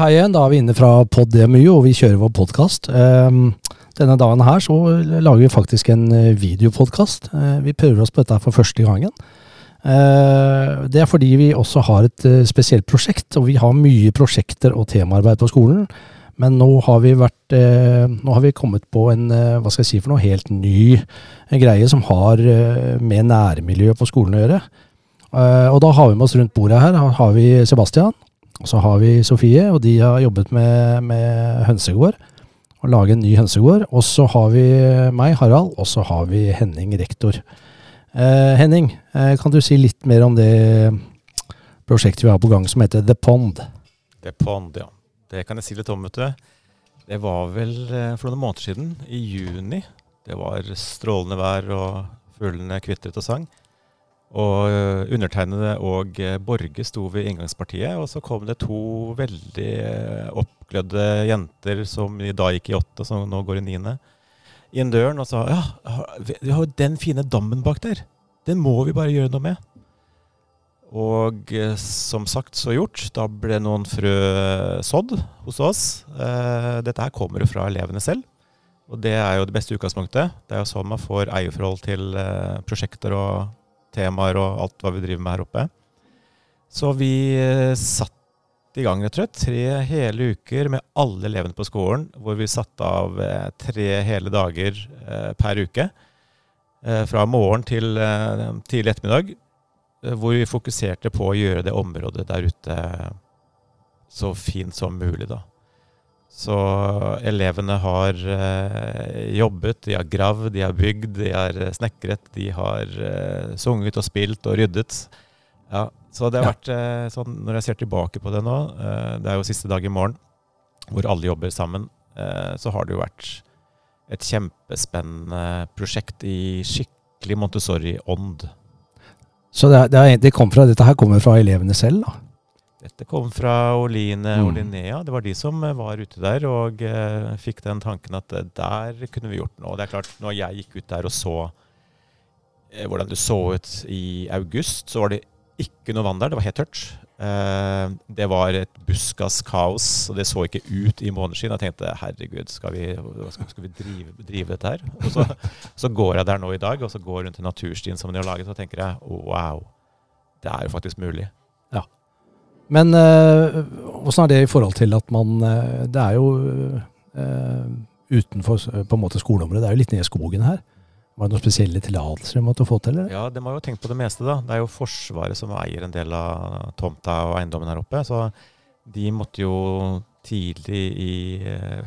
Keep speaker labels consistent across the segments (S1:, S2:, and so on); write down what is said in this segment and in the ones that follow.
S1: Hei igjen. Da er vi inne fra Pod og vi kjører vår podkast. Denne dagen her så lager vi faktisk en eh, videopodkast. Vi prøver oss på dette for første gangen. Eh, det er fordi vi også har et eh, spesielt prosjekt, og vi har mye prosjekter og temaarbeid på skolen. Men nå har vi vært Nå har vi kommet på en hva skal jeg si for noe, helt ny greie som har med nærmiljøet på skolen å gjøre. Og da har vi med oss rundt bordet her har vi Sebastian. Og så har vi Sofie, og de har jobbet med, med hønsegård. Og lage en ny hønsegård. Og så har vi meg, Harald, og så har vi Henning, rektor. Eh, Henning, eh, kan du si litt mer om det prosjektet vi har på gang som heter The Pond?
S2: The Pond, ja. Det kan jeg si litt om, vet du. Det var vel eh, for noen måneder siden, i juni. Det var strålende vær, og fuglene kvitret og sang. Og eh, undertegnede og eh, Borge sto ved inngangspartiet, og så kom det to veldig eh, oppglødde jenter som da gikk i åtte, som nå går i niende, inn døren og sa ja, vi har jo den fine dammen bak der. Den må vi bare gjøre noe med. Og som sagt, så gjort. Da ble noen frø sådd hos oss. Dette her kommer jo fra elevene selv. Og det er jo det beste utgangspunktet. Det er jo sånn man får eierforhold til prosjekter og temaer og alt hva vi driver med her oppe. Så vi eh, satt i gang rett og slett tre hele uker med alle elevene på skolen, hvor vi satte av eh, tre hele dager eh, per uke. Fra morgen til tidlig ettermiddag. Hvor vi fokuserte på å gjøre det området der ute så fint som mulig, da. Så elevene har eh, jobbet, de har gravd, de har bygd, de har eh, snekret, de har eh, sunget og spilt og ryddet. Ja, så det har ja. vært sånn, når jeg ser tilbake på det nå, det er jo siste dag i morgen, hvor alle jobber sammen, eh, så har det jo vært et kjempespennende prosjekt i skikkelig Montessori-ånd.
S1: Så det, det, det kom fra, dette her kommer fra elevene selv, da?
S2: Dette kom fra Oline og mm. Linnea. Det var de som eh, var ute der og eh, fikk den tanken at uh, der kunne vi gjort noe. Det er klart, når jeg gikk ut der og så eh, hvordan det så ut i august, så var det ikke noe vann der. Det var helt tørt. det var et buskas kaos, og det så ikke ut i måneskinn. Jeg tenkte herregud, skal vi, skal, skal vi drive, drive, dette her? Og så, så, går jeg der nå i dag, og så går rundt i naturstien som de har laget, og tenker jeg wow, det er jo faktisk mulig.
S1: Men åssen uh, er det i forhold til at man uh, Det er jo uh, utenfor på en måte skoleområdet. Det er jo litt nede i skogen her. Var det noen spesielle tillatelser de måtte få til? Eller?
S2: Ja, de har jo tenkt på det meste, da. Det er jo Forsvaret som eier en del av tomta og eiendommen her oppe. Så de måtte jo tidlig i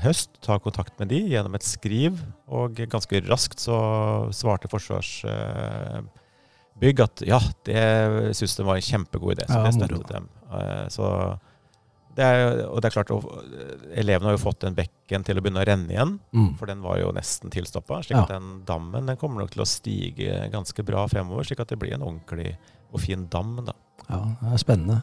S2: høst ta kontakt med de gjennom et skriv. Og ganske raskt så svarte Forsvars bygg at ja, det syns de var en kjempegod idé. Så ja, det støttet dem. Eh, så det er, og det er klart, elevene har jo fått den bekken til å begynne å renne igjen. Mm. For den var jo nesten tilstoppa. slik ja. at den dammen den kommer nok til å stige ganske bra fremover. Slik at det blir en ordentlig og fin dam. da.
S1: Ja, det er spennende.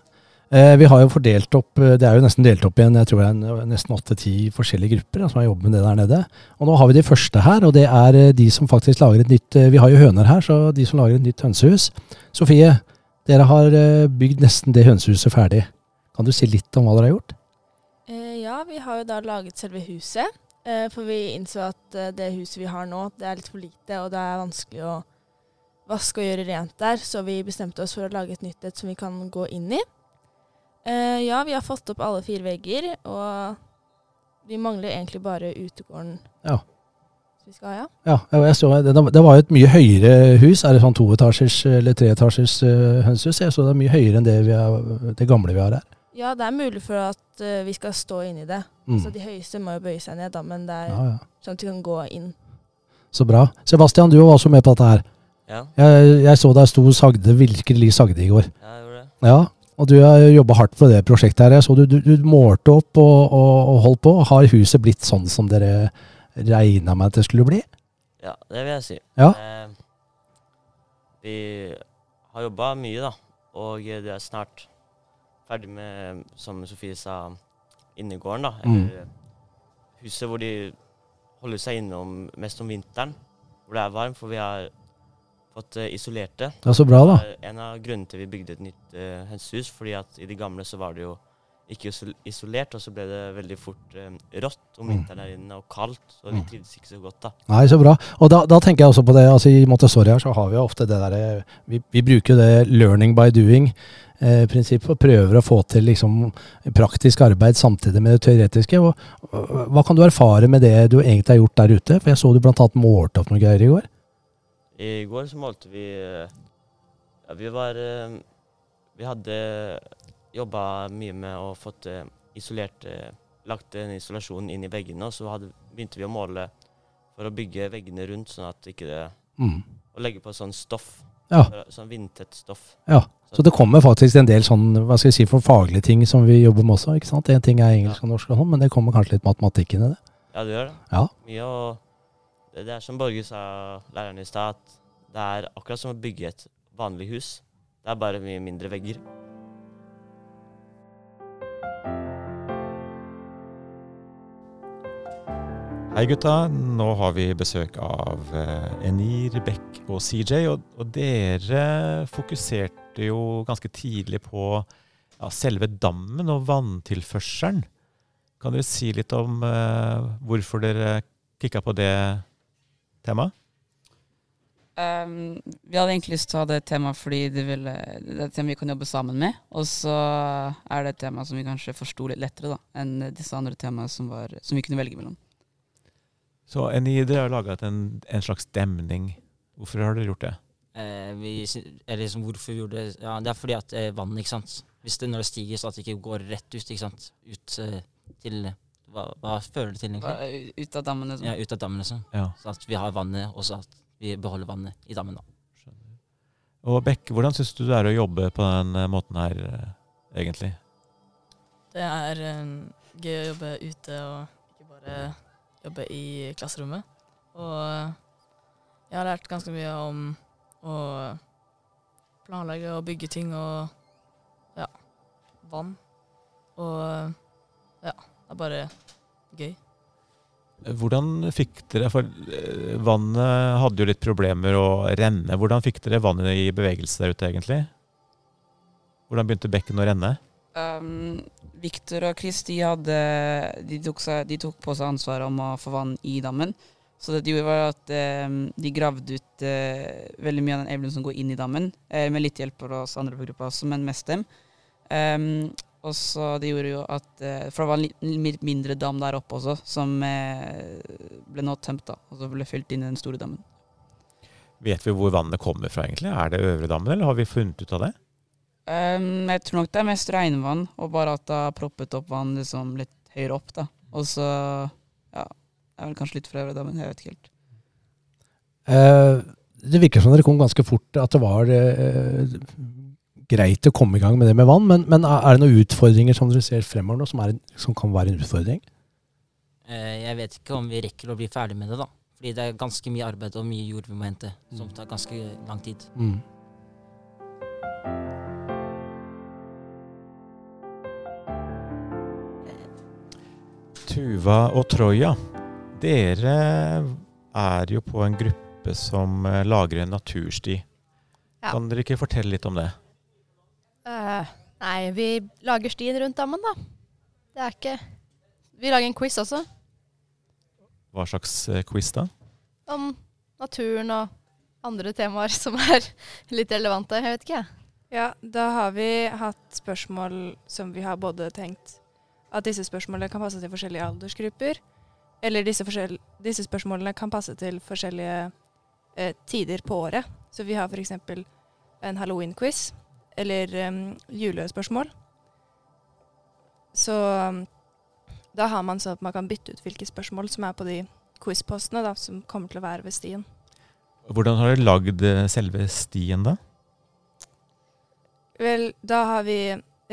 S1: Eh, vi har jo fordelt opp, eh, Det er jo nesten delt opp i en, jeg tror det er nesten åtte-ti forskjellige grupper som har jobbet med det der nede. Og Nå har vi de første her, og det er eh, de som faktisk lager et nytt Vi har jo høner her, så de som lager et nytt hønsehus. Sofie, dere har bygd nesten det hønsehuset ferdig. Kan du si litt om hva dere har gjort?
S3: Eh, ja, vi har jo da laget selve huset. Eh, for vi innså at det huset vi har nå, det er litt for lite, og det er vanskelig å vaske og gjøre rent der. Så vi bestemte oss for å lage et nytt et som vi kan gå inn i. Uh, ja, vi har fått opp alle fire vegger, og vi mangler egentlig bare utegården.
S1: Ja.
S3: vi skal ha,
S1: ja. ja jeg så, det, det var jo et mye høyere hus. Er det sånn toetasjers eller treetasjers uh, hønsehus? Jeg så det er mye høyere enn det, har, det, gamle vi har her.
S3: Ja, det er mulig for at uh, vi skal stå inni det. Mm. Så de høyeste må jo bøye seg ned, da, men det er ja, ja. sånn at du kan gå inn.
S1: Så bra. Sebastian, du var også med på dette her.
S4: Ja.
S1: Jeg, jeg så deg sto sagde, virkelig sagde i går.
S4: Ja, jeg gjorde det.
S1: Ja, og du har jobba hardt på det prosjektet her. Så du, du, du målte opp og, og, og, holdt på. Har huset blitt sånn som dere regna med at det skulle bli?
S4: Ja, det vil jeg si.
S1: Ja.
S4: Eh, vi har jobba mye, da. Og det er snart ferdig med, som Sofie sa, innegården, da. Eller mm. huset hvor de holder seg innom mest om vinteren. Hvor det er varmt. For vi har fått uh, isolert det.
S1: er Så bra, da.
S4: En av grunnene til vi bygde et nytt uh, hønsehus, fordi at i de gamle så var det jo ikke isolert, og så ble det veldig fort um, rått om
S1: Mm.
S4: vinteren der inne og kaldt, så vi
S1: Mm.
S4: trivdes ikke så godt da.
S1: Nei, så bra. Og da, da tenker jeg også på det, altså i Montessori her så har vi jo ofte det derre vi, vi bruker det 'learning by doing'-prinsippet og prøver å få til liksom praktisk arbeid samtidig med det teoretiske. Og, og, hva kan du erfare med det du egentlig har gjort der ute? For jeg så du annet målte opp noen greier i går.
S4: I går så målte vi eh, Ja, vi var eh, Vi hadde jobba mye med å fått eh, isolert Lagt en isolasjon inn i veggene, og så hadde, begynte vi å måle for å bygge veggene rundt, sånn at ikke det
S1: Mm.
S4: Og legge på sånn stoff.
S1: Ja.
S4: Sånn vindtett stoff.
S1: Ja, Så det kommer faktisk en del sånn, hva skal vi si, for faglige ting som vi jobber med også. ikke sant? En ting er engelsk og norsk og sånn, men det kommer kanskje litt matematikk inn i det.
S4: Ja, det gjør det.
S1: Ja.
S4: Mye og det, det er som Borge sa, læreren i stad, at det er akkurat som å bygge et vanlig hus. Det er bare mye mindre vegger.
S2: Hei gutta, nå har vi besøk av eh, Enir, Beck og CJ. Og, og dere fokuserte jo ganske tidlig på ja, selve dammen og vanntilførselen. Kan dere si litt om uh, hvorfor dere kikka på det temaet?
S5: Um, vi hadde egentlig lyst til å ha det temaet fordi det, ville, det er et tema vi kan jobbe sammen med. Og så er det et tema som vi kanskje forsto litt lettere da, enn disse andre temaene som, var, som vi kunne velge mellom.
S2: Så Enir, dere har laga en, en slags demning. Hvorfor har dere gjort det?
S6: Eh, vi, eller liksom hvorfor vi gjorde det Ja, det er fordi at eh, vann, ikke sant. Hvis det når det stiger, så at det ikke går rett ut, ikke sant. Ut eh, til hva, hva fører det til, egentlig?
S5: Ut av dammen, liksom.
S6: Ja, ut av dammen, liksom.
S2: Ja.
S6: Så at vi har vannet, og så at vi beholder vannet i dammen, da.
S2: Og Bekke, hvordan syns du det er å jobbe på den eh, måten her, eh, egentlig?
S7: Det er um, gøy å jobbe ute og ikke bare jobbe i klasserommet. Og eh, jeg har lært ganske mye om å planlegge og bygge ting og ja, vann. Og eh, ja, det er bare gøy.
S2: Hvordan fikk dere For eh, vannet hadde jo litt problemer å renne. Hvordan fikk dere vannet i bevegelse der ute, egentlig? Hvordan begynte bekken å renne?
S5: Um, Victor og Chris de, hadde, de, tok seg, de tok på seg ansvaret om å få vann i dammen. Så det de gjorde var at um, de gravde ut uh, veldig mye av den evnen som går inn i dammen, uh, med litt hjelp fra oss andre på gruppa også, men mest dem. Um, og så det gjorde jo at eh, For det var en litt mindre dam der oppe også, som eh, ble nå tømt, da. Og så ble fylt inn i den store dammen.
S2: Vet vi hvor vannet kommer fra, egentlig? Er det øvre dammen, eller har vi funnet ut av det?
S5: Um, jeg tror nok det er mest regnvann, og bare at det har proppet opp vann liksom litt høyere opp. da. Og så ja, det er vel kanskje litt fra øvre dammen, jeg vet ikke helt.
S1: Uh, det virker som dere kom ganske fort, at det var eh, greit å komme i gang med det med vann. Men, men er det noen utfordringer som dere ser fremover nå, som, er, en- som kan være en utfordring?
S6: Eh, jeg vet ikke om vi rekker å bli ferdig med det, da. Fordi det er ganske mye arbeid og mye jord vi må hente, som
S1: Mm.
S6: tar ganske lang tid.
S1: Mm.
S2: Tuva og Troja, dere er jo på en gruppe som eh, lager en natursti.
S8: Ja.
S2: Kan dere ikke fortelle litt om det?
S8: Nei, vi lager stien rundt dammen, da. Det er ikke Vi lager en quiz også,
S2: Hva slags eh, quiz da?
S8: om naturen og andre temaer som er litt relevante. Jeg vet ikke, jeg.
S3: Ja, da har vi hatt spørsmål som vi har både tenkt at disse spørsmålene kan passe til forskjellige aldersgrupper, eller disse, forskjell disse spørsmålene kan passe til forskjellige eh, tider på året. Så vi har f.eks. en halloween-quiz, eller um, julespørsmål. Så um, da har man sånn at man kan bytte ut hvilke spørsmål som er på de quiz-postene da, som kommer til å være ved stien.
S2: Hvordan har dere lagd eh, selve stien, da?
S3: Vel, da har vi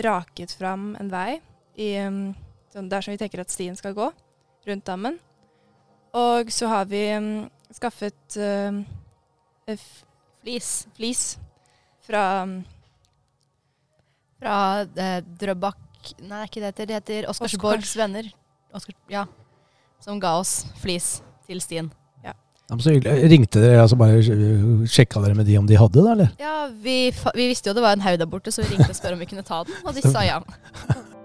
S3: raket fram en vei i, um, sånn der som vi tenker at stien skal gå, rundt dammen. Og så har vi um, skaffet uh,
S8: Flis.
S3: flis fra
S8: Fra eh, Drøbak Nei, det er ikke det heter. Det heter Oscarsborgs venner. Oscar, ja. Som ga oss flis til stien.
S1: Ja, men så hyggelig. Ringte dere altså bare sjekka dere med de om de hadde det, eller?
S8: Ja, vi, vi visste jo det var en haug der borte, så vi ringte og spurte om vi kunne ta den, og de sa ja.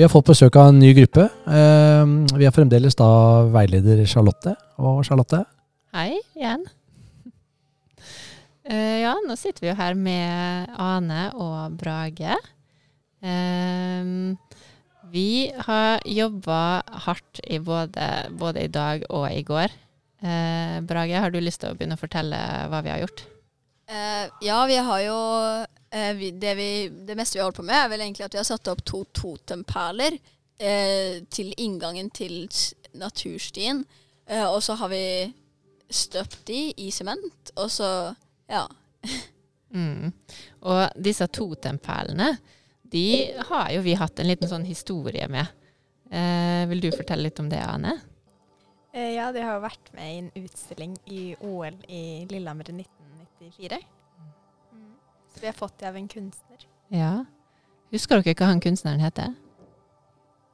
S1: Vi har fått besøk av en ny gruppe. Eh, vi har fremdeles da veileder Charlotte. Og Charlotte,
S9: Hei igjen. Eh, ja, nå sitter vi jo her med Ane og Brage. Ehm, vi har jobba hardt i både, både i dag og i går. Eh, Brage, har du lyst til å begynne å fortelle hva vi har gjort?
S10: Eh, ja, vi har jo eh, vi, det, vi, det meste vi har holdt på med, er vel egentlig at vi har satt opp to totemperler eh, til inngangen til naturstien. Eh, og så har vi støpt de i sement, og så ja.
S9: Mm. Og disse totemperlene, de har jo vi hatt en liten sånn historie med. Eh, vil du fortelle litt om det, Ane?
S8: Eh, ja, de har jo vært med i en utstilling i OL i Lillehammer i 1994. Så vi har fått det av en kunstner.
S9: Ja. Husker dere hva han kunstneren heter?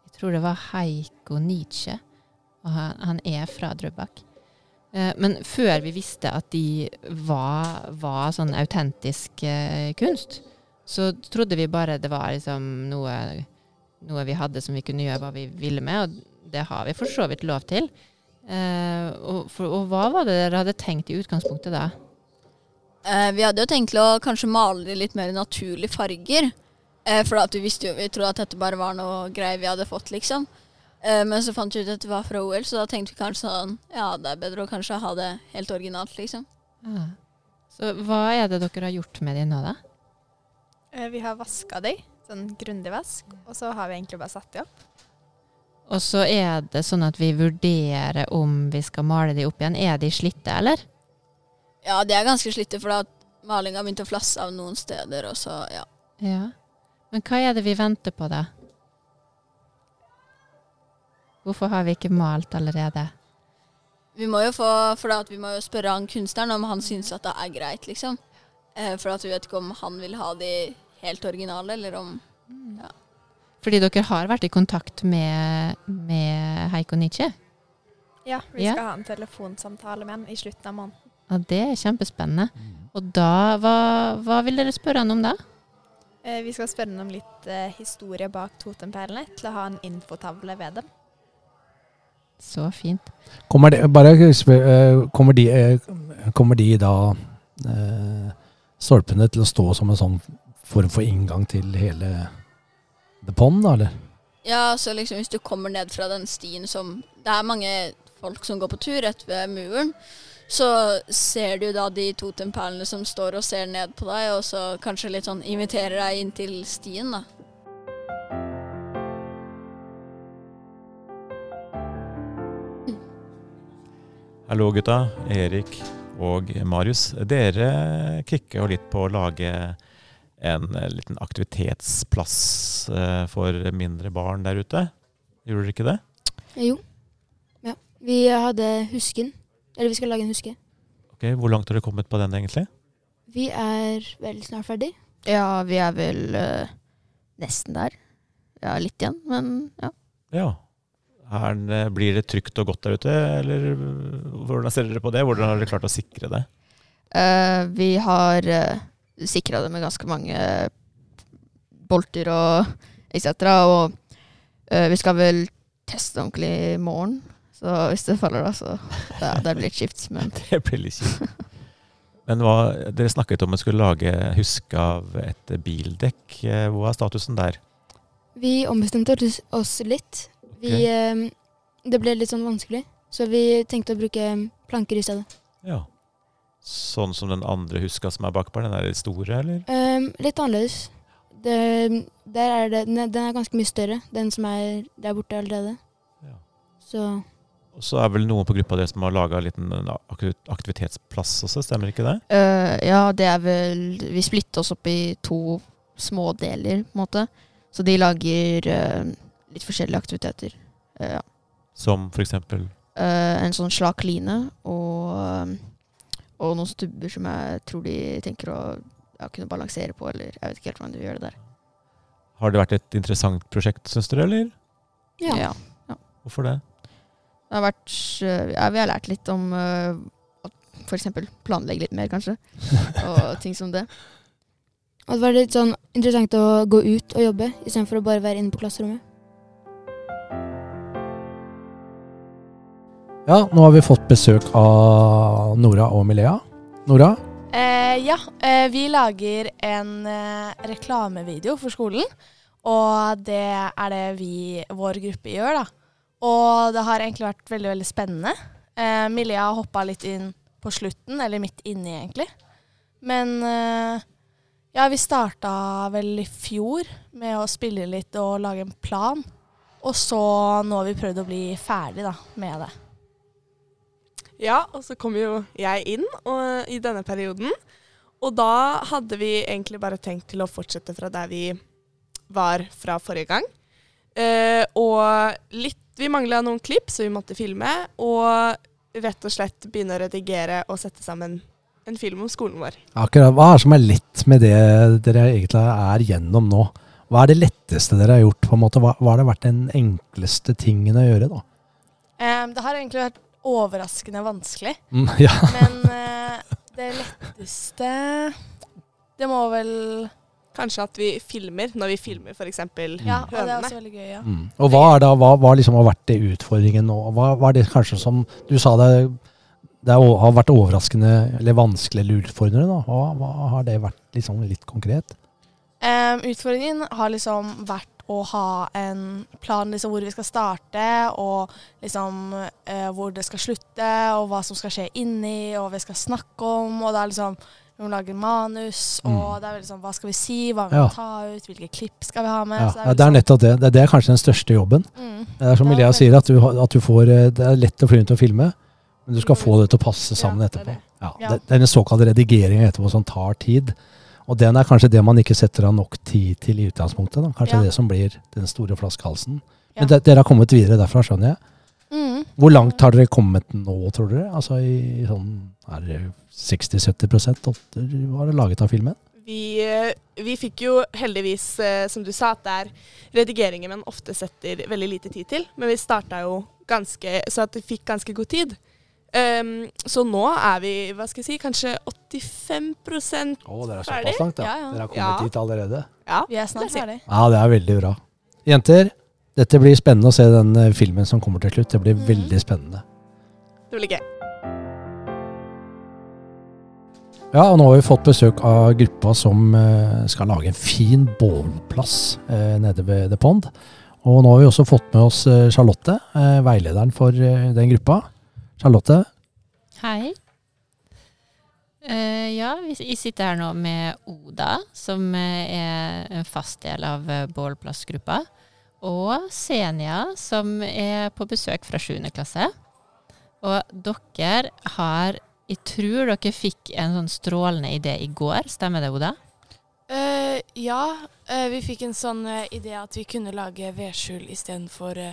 S9: Jeg tror det var Heiko Nietzsche. Og han, han er fra Drøbak. Eh, men før vi visste at de var, var sånn autentisk eh, kunst, så trodde vi bare det var liksom noe, noe vi hadde som vi kunne gjøre hva vi ville med, og det har vi for så vidt lov til. Eh, og, for, og hva var det dere hadde tenkt i utgangspunktet da?
S10: Eh, vi hadde jo tenkt til å kanskje male de litt mer naturlige farger. Eh, for at vi visste jo, vi trodde at dette bare var noe greier vi hadde fått, liksom. Eh, men så fant vi ut at det var fra OL, så da tenkte vi kanskje sånn Ja, det er bedre å kanskje ha det helt originalt, liksom.
S9: Ja. Så hva er det dere har gjort med de nå, da?
S8: Eh, vi har vaska de, sånn grundig vask, og så har vi egentlig bare satt de opp.
S9: Og så er det sånn at vi vurderer om vi skal male de opp igjen. Er de slitte, eller?
S10: Ja, det er ganske slitte, for at malinga har begynt å flasse av noen steder, og så, ja.
S9: Ja. Men hva er det vi venter på, da? Hvorfor har vi ikke malt allerede?
S10: Vi må jo få, for at vi må jo spørre han kunstneren om han syns at det er greit, liksom. Eh, for at vi vet ikke om han vil ha de helt originale, eller om
S9: Fordi dere har vært i kontakt med, med Heiko Nietzsche?
S8: Ja, vi
S9: Ja.
S8: skal ha en telefonsamtale med han i slutten av måneden.
S9: Og det er kjempespennende. Og da, hva, hva vil dere spørre han om da?
S8: Eh, vi skal spørre han om litt eh, historie bak totempælene, til å ha en infotavle ved dem.
S9: Så fint.
S1: kommer de, bare, spør- eh, kommer de, kommer de da eh, stolpene til å stå som en sånn form for inngang til hele The Pond, da, eller?
S10: Ja, så liksom hvis du kommer ned fra den stien som Det er mange folk som går på tur rett ved muren. Så ser du da de to tempelene som står og ser ned på deg, og så kanskje litt sånn inviterer deg inn til stien, da.
S2: Hallo gutta, Erik og Marius. Dere kikker jo litt på å lage en eh, liten aktivitetsplass eh, for mindre barn der ute. Gjorde dere ikke det?
S11: Jo. Ja. Vi hadde husken. Eller vi skal lage en huske.
S2: Ok, Hvor langt har dere kommet på den egentlig?
S11: Vi er vel snart ferdig.
S12: Ja, vi er vel eh, nesten der. Ja, litt igjen, men ja.
S2: Ja. Er eh, blir det trygt og godt der ute, eller eh, hvordan ser dere på det? Hvordan har dere klart å sikre det?
S12: Uh, vi har uh, sikra det med ganske mange bolter og etc. Og uh, vi skal vel teste ordentlig i morgen. Så hvis det faller da, så ja, det blir litt skift. Men
S2: Det blir litt kjipt. Men hva, dere snakket om at skulle lage huske av et bildekk. Eh, Hva er statusen der?
S11: Vi ombestemte oss- litt. Vi,
S2: okay.
S11: eh, det ble litt sånn vanskelig, så vi tenkte å bruke planker i stedet.
S2: Ja. Sånn som den andre huska som er bakpå, den er litt store, eller?
S11: Eh, litt annerledes. Det, der er det, den den er ganske mye større, den som er der borte allerede.
S2: Ja.
S11: Så
S2: Og så er vel noen på gruppa deres som har laga en liten aktiv- aktivitetsplass også, stemmer ikke det?
S12: Uh, ja, det er vel Vi splitter oss opp i to små deler, på en måte. Så de lager uh, litt forskjellige aktiviteter. Uh, ja.
S2: Som for eksempel
S12: Eh, en sånn slak line og, eh, og noen stubber som jeg tror de tenker å ja, kunne balansere på, eller jeg vet ikke helt hvordan de vil gjøre det der.
S2: Har det vært et interessant prosjekt, syns dere, eller?
S12: Ja.
S2: Hvorfor det?
S12: Det har vært eh, ja, Vi har lært litt om eh, uh, f.eks. planlegge litt mer, kanskje. Og ting som det.
S11: Og det var litt sånn interessant å gå ut og jobbe, istedenfor å bare være inne på klasserommet.
S1: Ja, nå har vi fått besøk av Nora og Milea. Nora?
S3: Eh, ja, eh, vi lager en eh, reklamevideo for skolen. Og det er det vi, vår gruppe, gjør, da. Og det har egentlig vært veldig, veldig spennende. Eh, Milea hoppa litt inn på slutten, eller midt inni, egentlig. Men eh, ja, vi starta vel i fjor med å spille litt og lage en plan. Og så nå har vi prøvd å bli ferdig da, med det.
S13: Ja, og så kom jo jeg inn og, i denne perioden. Og da hadde vi egentlig bare tenkt til å fortsette fra der vi var fra forrige gang. Eh, og litt Vi mangla noen klipp, så vi måtte filme. Og rett og slett begynne å redigere og sette sammen en film om skolen vår.
S1: Akkurat, Hva er det som er lett med det dere egentlig er gjennom nå? Hva er det letteste dere har gjort? på en måte? Hva, hva har det vært den enkleste tingen å gjøre? da?
S3: Um, det har egentlig vært overraskende vanskelig.
S1: Mm, ja.
S3: Men uh, det letteste Det må vel
S13: Kanskje at vi filmer når vi filmer f.eks.
S3: Ja, og det er
S13: hønene.
S3: også veldig gøy, ja.
S1: Mm. Og hva, er da, hva, hva liksom har vært det utfordringen nå? Hva, hva er det kanskje som Du sa det, det har vært overraskende eller vanskelig eller utfordrende. da. Hva, hva har det vært liksom litt konkret?
S3: Um, utfordringen har liksom vært å ha en plan liksom hvor vi skal starte, og liksom eh, hvor det skal slutte, og hva som skal skje inni, og hva vi skal snakke om. Og det er liksom Vi må lage manus, og det er veldig sånn Hva skal vi si? Hva vil vi
S1: Ja.
S3: ta ut? Hvilke klipp skal vi ha med?
S1: Ja,
S3: Så
S1: det,
S3: veldig
S1: er
S3: sånn-
S1: nettopp det. det. Det er kanskje den største jobben.
S3: Mm.
S1: Det er som
S3: Det er
S1: Milea sier, at du, at du får eh, Det er lett å fly rundt og filme, men du skal få det til å passe sammen
S3: det er
S1: etterpå.
S3: det.
S1: Ja,
S3: Ja.
S1: det, det er den såkalte redigeringa etterpå som tar tid. Og den er kanskje det man ikke setter av nok tid til i utgangspunktet. Da. Kanskje
S3: Ja.
S1: det som blir den store flaskehalsen.
S3: Ja.
S1: Men de, dere har kommet videre derfra, skjønner jeg.
S3: Mm.
S1: Hvor langt har dere kommet nå, tror dere? Altså i sånn Er det 60-70% var det laget av filmen?
S13: Vi, eh, vi fikk jo heldigvis, eh, som du sa, at det er redigeringen man ofte setter veldig lite tid til. Men vi starta jo ganske Så at vi fikk ganske god tid. Um, så nå er vi, hva skal jeg si, kanskje 85
S1: ferdig. Oh, dere er såpass langt, ja.
S3: Ja, ja.
S1: Dere har kommet
S13: Ja.
S1: dit allerede?
S13: Ja,
S3: Vi er snart ferdig.
S1: Ja, det er veldig bra. Jenter, dette blir spennende å se den eh, filmen som kommer til slutt. Det blir
S3: Mhm.
S1: veldig spennende.
S13: Det blir gøy.
S1: Ja, og nå har vi fått besøk av gruppa som eh, skal lage en fin bålplass eh, nede ved The Pond. Og nå har vi også fått med oss Charlotte, veilederen for den gruppa. Charlotte,
S9: Hei. Uh, ja, vi, sitter her nå med Oda, som er en fast del av uh, bålplassgruppa. Og Senia, som er på besøk fra 7. klasse. Og dere har Jeg tror dere fikk en sånn strålende idé i går, stemmer det, Oda?
S14: Uh, ja, uh, vi fikk en sånn uh, idé at vi kunne lage vedskjul istedenfor uh,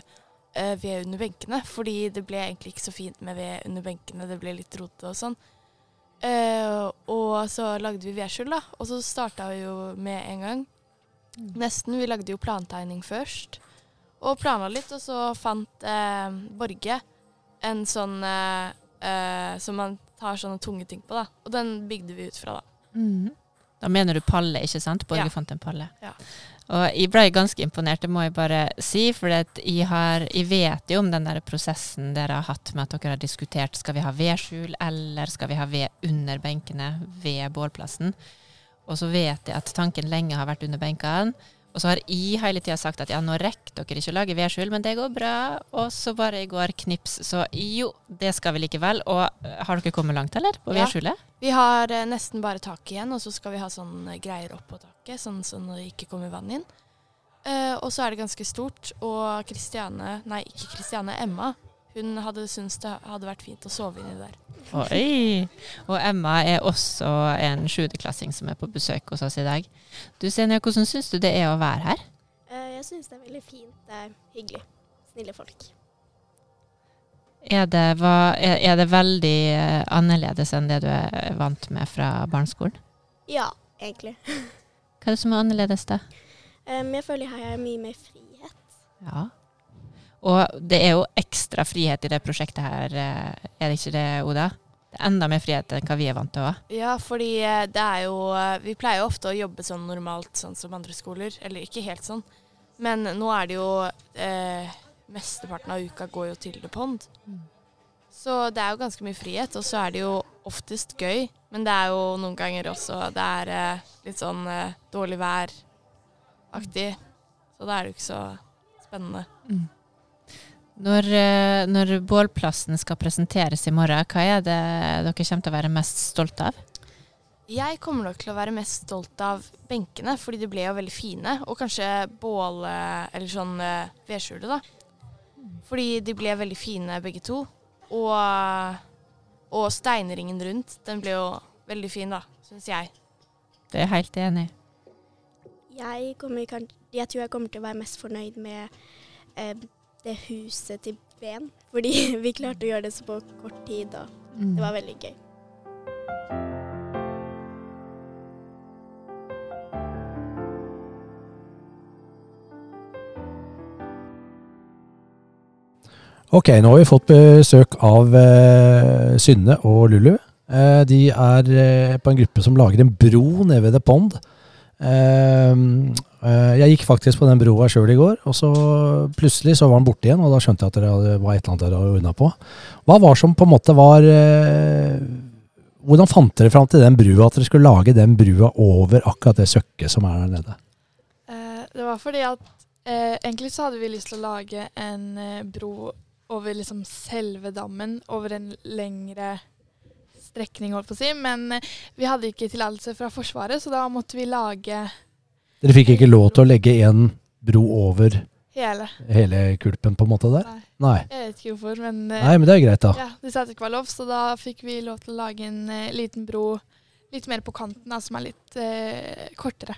S14: ved under benkene. Fordi det ble egentlig ikke så fint med ved under benkene, det ble litt rotete og sånn. Og så lagde vi vedskjul, da. Og så starta vi jo med en gang. Nesten. Vi lagde jo plantegning først. Og planla litt, og så fant eh, Borge en sånn eh, eh, som man tar sånne tunge ting på, da. Og den bygde vi ut fra, da.
S9: Da mener du palle, ikke sant? Borge
S14: Ja.
S9: fant en palle.
S14: Ja.
S9: Og jeg ble ganske imponert, det må jeg bare si. For jeg, har, jeg vet jo om den der prosessen dere har hatt med at dere har diskutert skal vi ha vedskjul eller skal vi ha ved under benkene ved bålplassen. Og så vet jeg at tanken lenge har vært under benkene. Og så har jeg hele tida sagt at ja, nå rekker dere ikke å lage vedskjul, men det går bra. Og så bare i går knips, så jo, det skal vi likevel. Og eh, har dere kommet langt, eller? På
S14: Ja.
S9: vedskjulet?
S14: Vi har eh, nesten bare taket igjen, og så skal vi ha sånn eh, greier oppå taket, sånn så det ikke kommer vann inn. Eh, og så er det ganske stort, og Kristiane, nei ikke Kristiane, Emma, hun hadde syntes det hadde vært fint å sove inni der.
S9: Oi! Og Emma er også en sjuendeklassing som er på besøk hos oss i dag. Du Senja, hvordan syns du det er å være her?
S15: Eh, Jeg syns det er veldig fint. Det er hyggelig. Snille folk.
S9: Er det, hva, er, det veldig eh, annerledes enn det du er vant med fra barneskolen?
S15: Ja, egentlig.
S9: Hva er det som er annerledes, da?
S15: Em, jeg føler her har mye mer frihet.
S9: Ja. Og det er jo ekstra frihet i det prosjektet her, eh, er det ikke det, Oda? Det er enda mer frihet enn hva vi er vant til å ha.
S14: Ja, fordi eh, det er jo eh, Vi pleier jo ofte å jobbe sånn normalt, sånn som andre skoler. Eller ikke helt sånn. Men nå er det jo eh, Mesteparten av uka går jo til The Pond. Så det er jo ganske mye frihet, og så er det jo oftest gøy. Men det er jo noen ganger også det er eh, litt sånn eh, dårlig vær-aktig. Så da er det jo ikke så spennende.
S9: Mm. Når, eh, når bålplassen skal presenteres i morgen, hva er det dere kommer til å være mest stolt av?
S14: Jeg kommer nok til å være mest stolt av benkene, fordi de ble jo veldig fine. Og kanskje bål... Eller sånn eh, vedskjulet, da. Fordi de ble veldig fine begge to. Og, og steinringen rundt, den ble jo veldig fin, da, syns jeg.
S9: Det er jeg helt enig i.
S15: Jeg, jeg tror jeg kommer til å være mest fornøyd med eh, det huset til Ben. Fordi vi klarte å gjøre det så på kort tid, og
S9: Mm.
S15: det var veldig gøy.
S1: Ok, nå har vi fått besøk av eh, Synne og Lulu. Eh, de er eh, på en gruppe som lager en bro nede ved The Pond. Eh, eh, jeg gikk faktisk på den broa sjøl i går, og så plutselig så var den borte igjen. Og da skjønte jeg at det var et eller annet dere hadde ordna på. Hva var som på en måte var eh, Hvordan fant dere fram til den brua, at dere skulle lage den brua over akkurat det søkket som er der nede?
S16: Eh, det var fordi at egentlig så hadde vi lyst til å lage en bro over liksom selve dammen, over en lengre strekning, holdt på å si. Men eh, vi hadde ikke tillatelse fra Forsvaret, så da måtte vi lage
S1: Dere fikk ikke lov til å legge en bro over
S16: hele.
S1: hele kulpen, på en måte, der? Nei.
S16: Jeg vet ikke hvorfor, men eh,
S1: Nei, men det er greit, da.
S16: Ja, De sa at det ikke var lov, så da fikk vi lov til å lage en uh, liten bro litt mer på kanten, da, som er litt uh, kortere.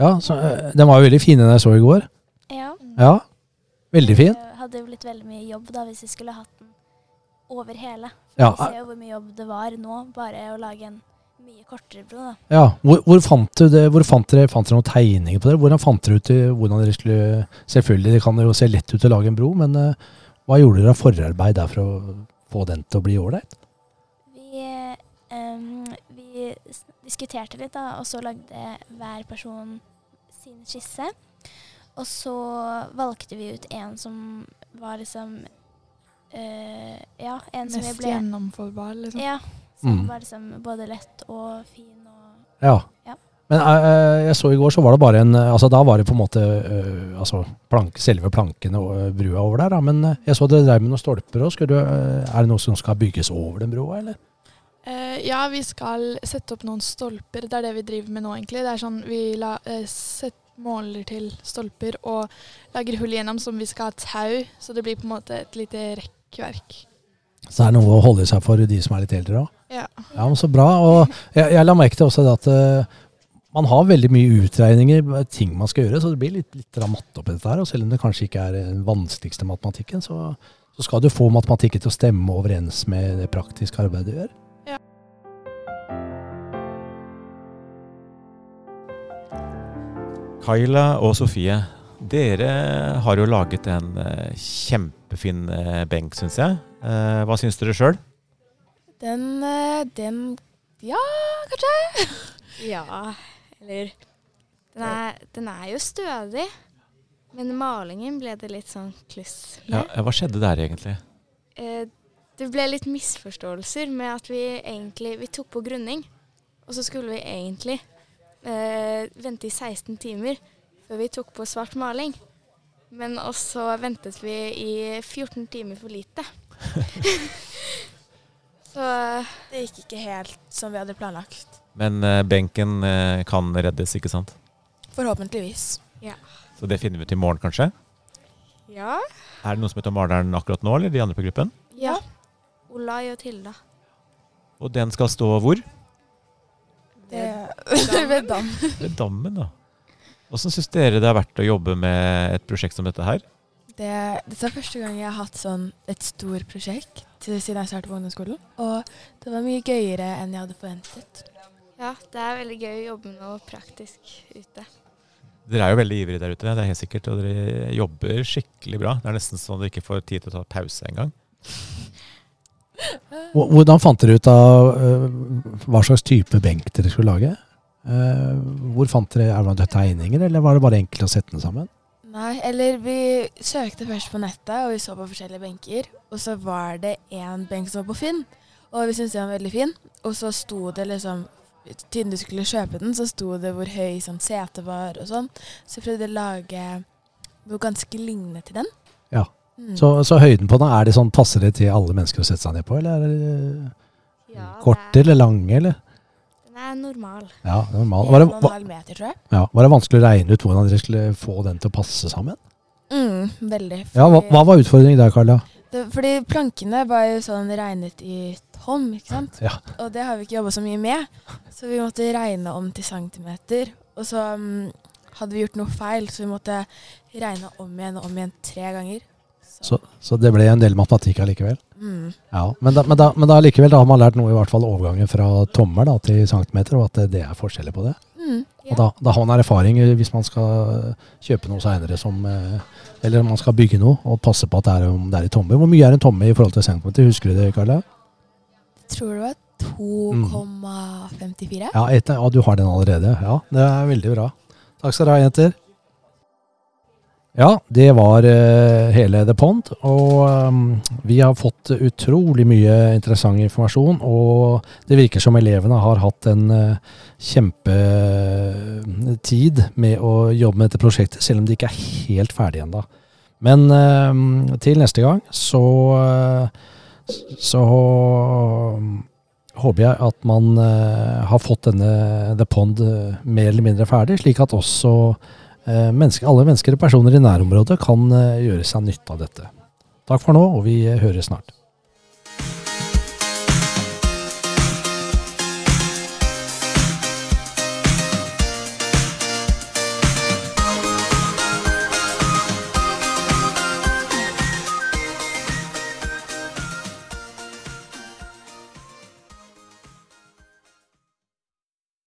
S1: Ja, så, uh, Den var jo veldig fin, den jeg så i går.
S15: Ja.
S1: Ja, Veldig fin.
S15: Det hadde jo blitt veldig mye jobb da hvis vi skulle hatt den over hele.
S1: Ja,
S15: Vi ser jo hvor mye jobb det var nå, bare å lage en mye kortere bro. da.
S1: Ja, hvor, hvor fant du det? Hvor fant dere, fant dere noen tegninger på det? Hvordan fant dere ut i hvordan dere skulle Selvfølgelig det kan jo se lett ut å lage en bro, men uh, hva gjorde dere av forarbeid der for å få den til å bli ålreit?
S15: Vi, um, vi diskuterte litt, da, og så lagde hver person sin skisse. Og så valgte vi ut en som var liksom eh, Ja, en som vi
S16: Mest
S15: ble
S16: gjennomførbar, liksom.
S15: Ja. Som
S1: Mm.
S15: var liksom både lett og fin og
S1: Ja.
S15: Ja.
S1: Men uh, jeg så i går, så var det bare en Altså da var det på en måte uh, altså plank, selve plankene og brua over der, da. Men jeg så dere drev med noen stolper òg. Er det noe som skal bygges over den broa, eller?
S16: Eh, ja, vi skal sette opp noen stolper. Det er det vi driver med nå, egentlig. Det er sånn Vi la, set, måler til stolper og lager hull igjennom som vi skal ha tau, så det blir på en måte et lite rekkverk.
S1: Så er noe å holde seg for de som er litt eldre òg?
S16: Ja.
S1: Ja, men Så bra. Og jeg, jeg la merke til også det at uh, man har veldig mye utregninger, ting man skal gjøre, så det blir litt, litt matte oppi dette her. Og selv om det kanskje ikke er den vanskeligste matematikken, så, så skal du få matematikken til å stemme overens med det praktiske arbeidet du gjør.
S16: Ja.
S2: Kaila og Sofie, dere har jo laget en eh, kjempefin eh, benk, syns jeg. Eh, hva syns dere sjøl?
S14: Den, den Ja, kanskje?
S17: Ja, eller den er, den er jo stødig, men malingen ble det litt sånn kluss
S2: Ja, hva skjedde der, egentlig?
S17: Eh, det ble litt misforståelser med at vi egentlig Vi tok på grunning, og så skulle vi egentlig eh, vente i 16 timer før vi tok på svart maling. Men også ventet vi i 14 timer for lite.
S14: Så det gikk ikke helt som vi hadde planlagt.
S2: Men eh, benken eh, kan reddes, ikke sant?
S14: Forhåpentligvis.
S17: Ja.
S2: Så det finner vi ut i morgen, kanskje?
S17: Ja.
S2: Er det noen som heter Maleren akkurat nå, eller de andre på gruppen?
S17: ja. Olai og Tilda.
S2: Og den skal stå hvor?
S14: Det, ved dammen.
S2: Ved dammen, da. Åssen syns dere det har vært å jobbe med et prosjekt som dette her?
S14: Det, dette er første gang jeg har hatt sånn et stort prosjekt til- siden jeg startet på ungdomsskolen. Og det var mye gøyere enn jeg hadde forventet.
S17: Ja, det er veldig gøy å jobbe med noe praktisk ute.
S2: Dere er jo veldig ivrige der ute, det er helt sikkert. Og dere jobber skikkelig bra. Det er nesten sånn dere ikke får tid til å ta pause engang.
S1: Hvor- Hvordan fant dere ut av eh, hva slags type benk dere skulle lage? Eh, hvor fant dere, Er det tegninger, eller var det bare enkelt å sette den sammen?
S17: Nei, eller vi søkte først på nettet, og vi så på forskjellige benker. Og så var det én benk som var på Finn, og vi syntes den var veldig fin. Og så sto det liksom Siden du skulle kjøpe den, så sto det hvor høy sånn setet var og sånn. Så vi prøvde å lage noe ganske lignende til den.
S1: Ja.
S17: Mm.
S1: Så, så høyden på den, er det sånn, passer det til alle mennesker å sette seg ned på, eller er det
S14: Ja,
S1: korte eller lange, eller?
S14: Er normal.
S1: Ja, normal. Var det, var,
S17: meter, tror jeg.
S1: ja, var det vanskelig å regne ut hvordan dere skulle få den til å passe sammen?
S17: Mm, veldig.
S1: Ja, hva, hva var utfordringen der, Karla?
S17: Det, fordi plankene var jo sånn regnet i tonn, ikke sant?
S1: Ja.
S17: Og det har vi ikke jobba så mye med. Så vi måtte regne om til centimeter. Og så um, hadde vi gjort noe feil, så vi måtte regne om igjen og om igjen tre ganger.
S1: Så, så det ble en del matematikk allikevel?
S17: Mm.
S1: Ja, men da, men, da, men da likevel da har man lært noe, i hvert fall overgangen fra tommel da, til centimeter, og at det, det er forskjeller på det.
S17: Mm,
S1: Og da, da har man erfaring eh, hvis man skal kjøpe noe seinere som eh, Eller man skal bygge noe og passe på at det er, om det er i tomme. Hvor mye er en tomme i forhold til centimeter? Husker du det, Karla?
S17: Jeg tror det var 2,54.
S1: Ja, et, ja, du har den allerede. Ja, det er veldig bra. Takk skal dere ha, jenter. Ja, det var uh, hele The Pond. Og um, vi har fått utrolig mye interessant informasjon. Og det virker som elevene har hatt en uh, kjempetid med å jobbe med dette prosjektet, selv om de ikke er helt ferdige ennå. Men eh, til neste gang så, eh, så håper jeg at man eh, har fått denne The Pond eh, mer eller mindre ferdig, slik at også eh, mennesker, alle mennesker og personer i nærområdet kan eh, gjøre seg nytte av dette. Takk for nå, og vi høres snart.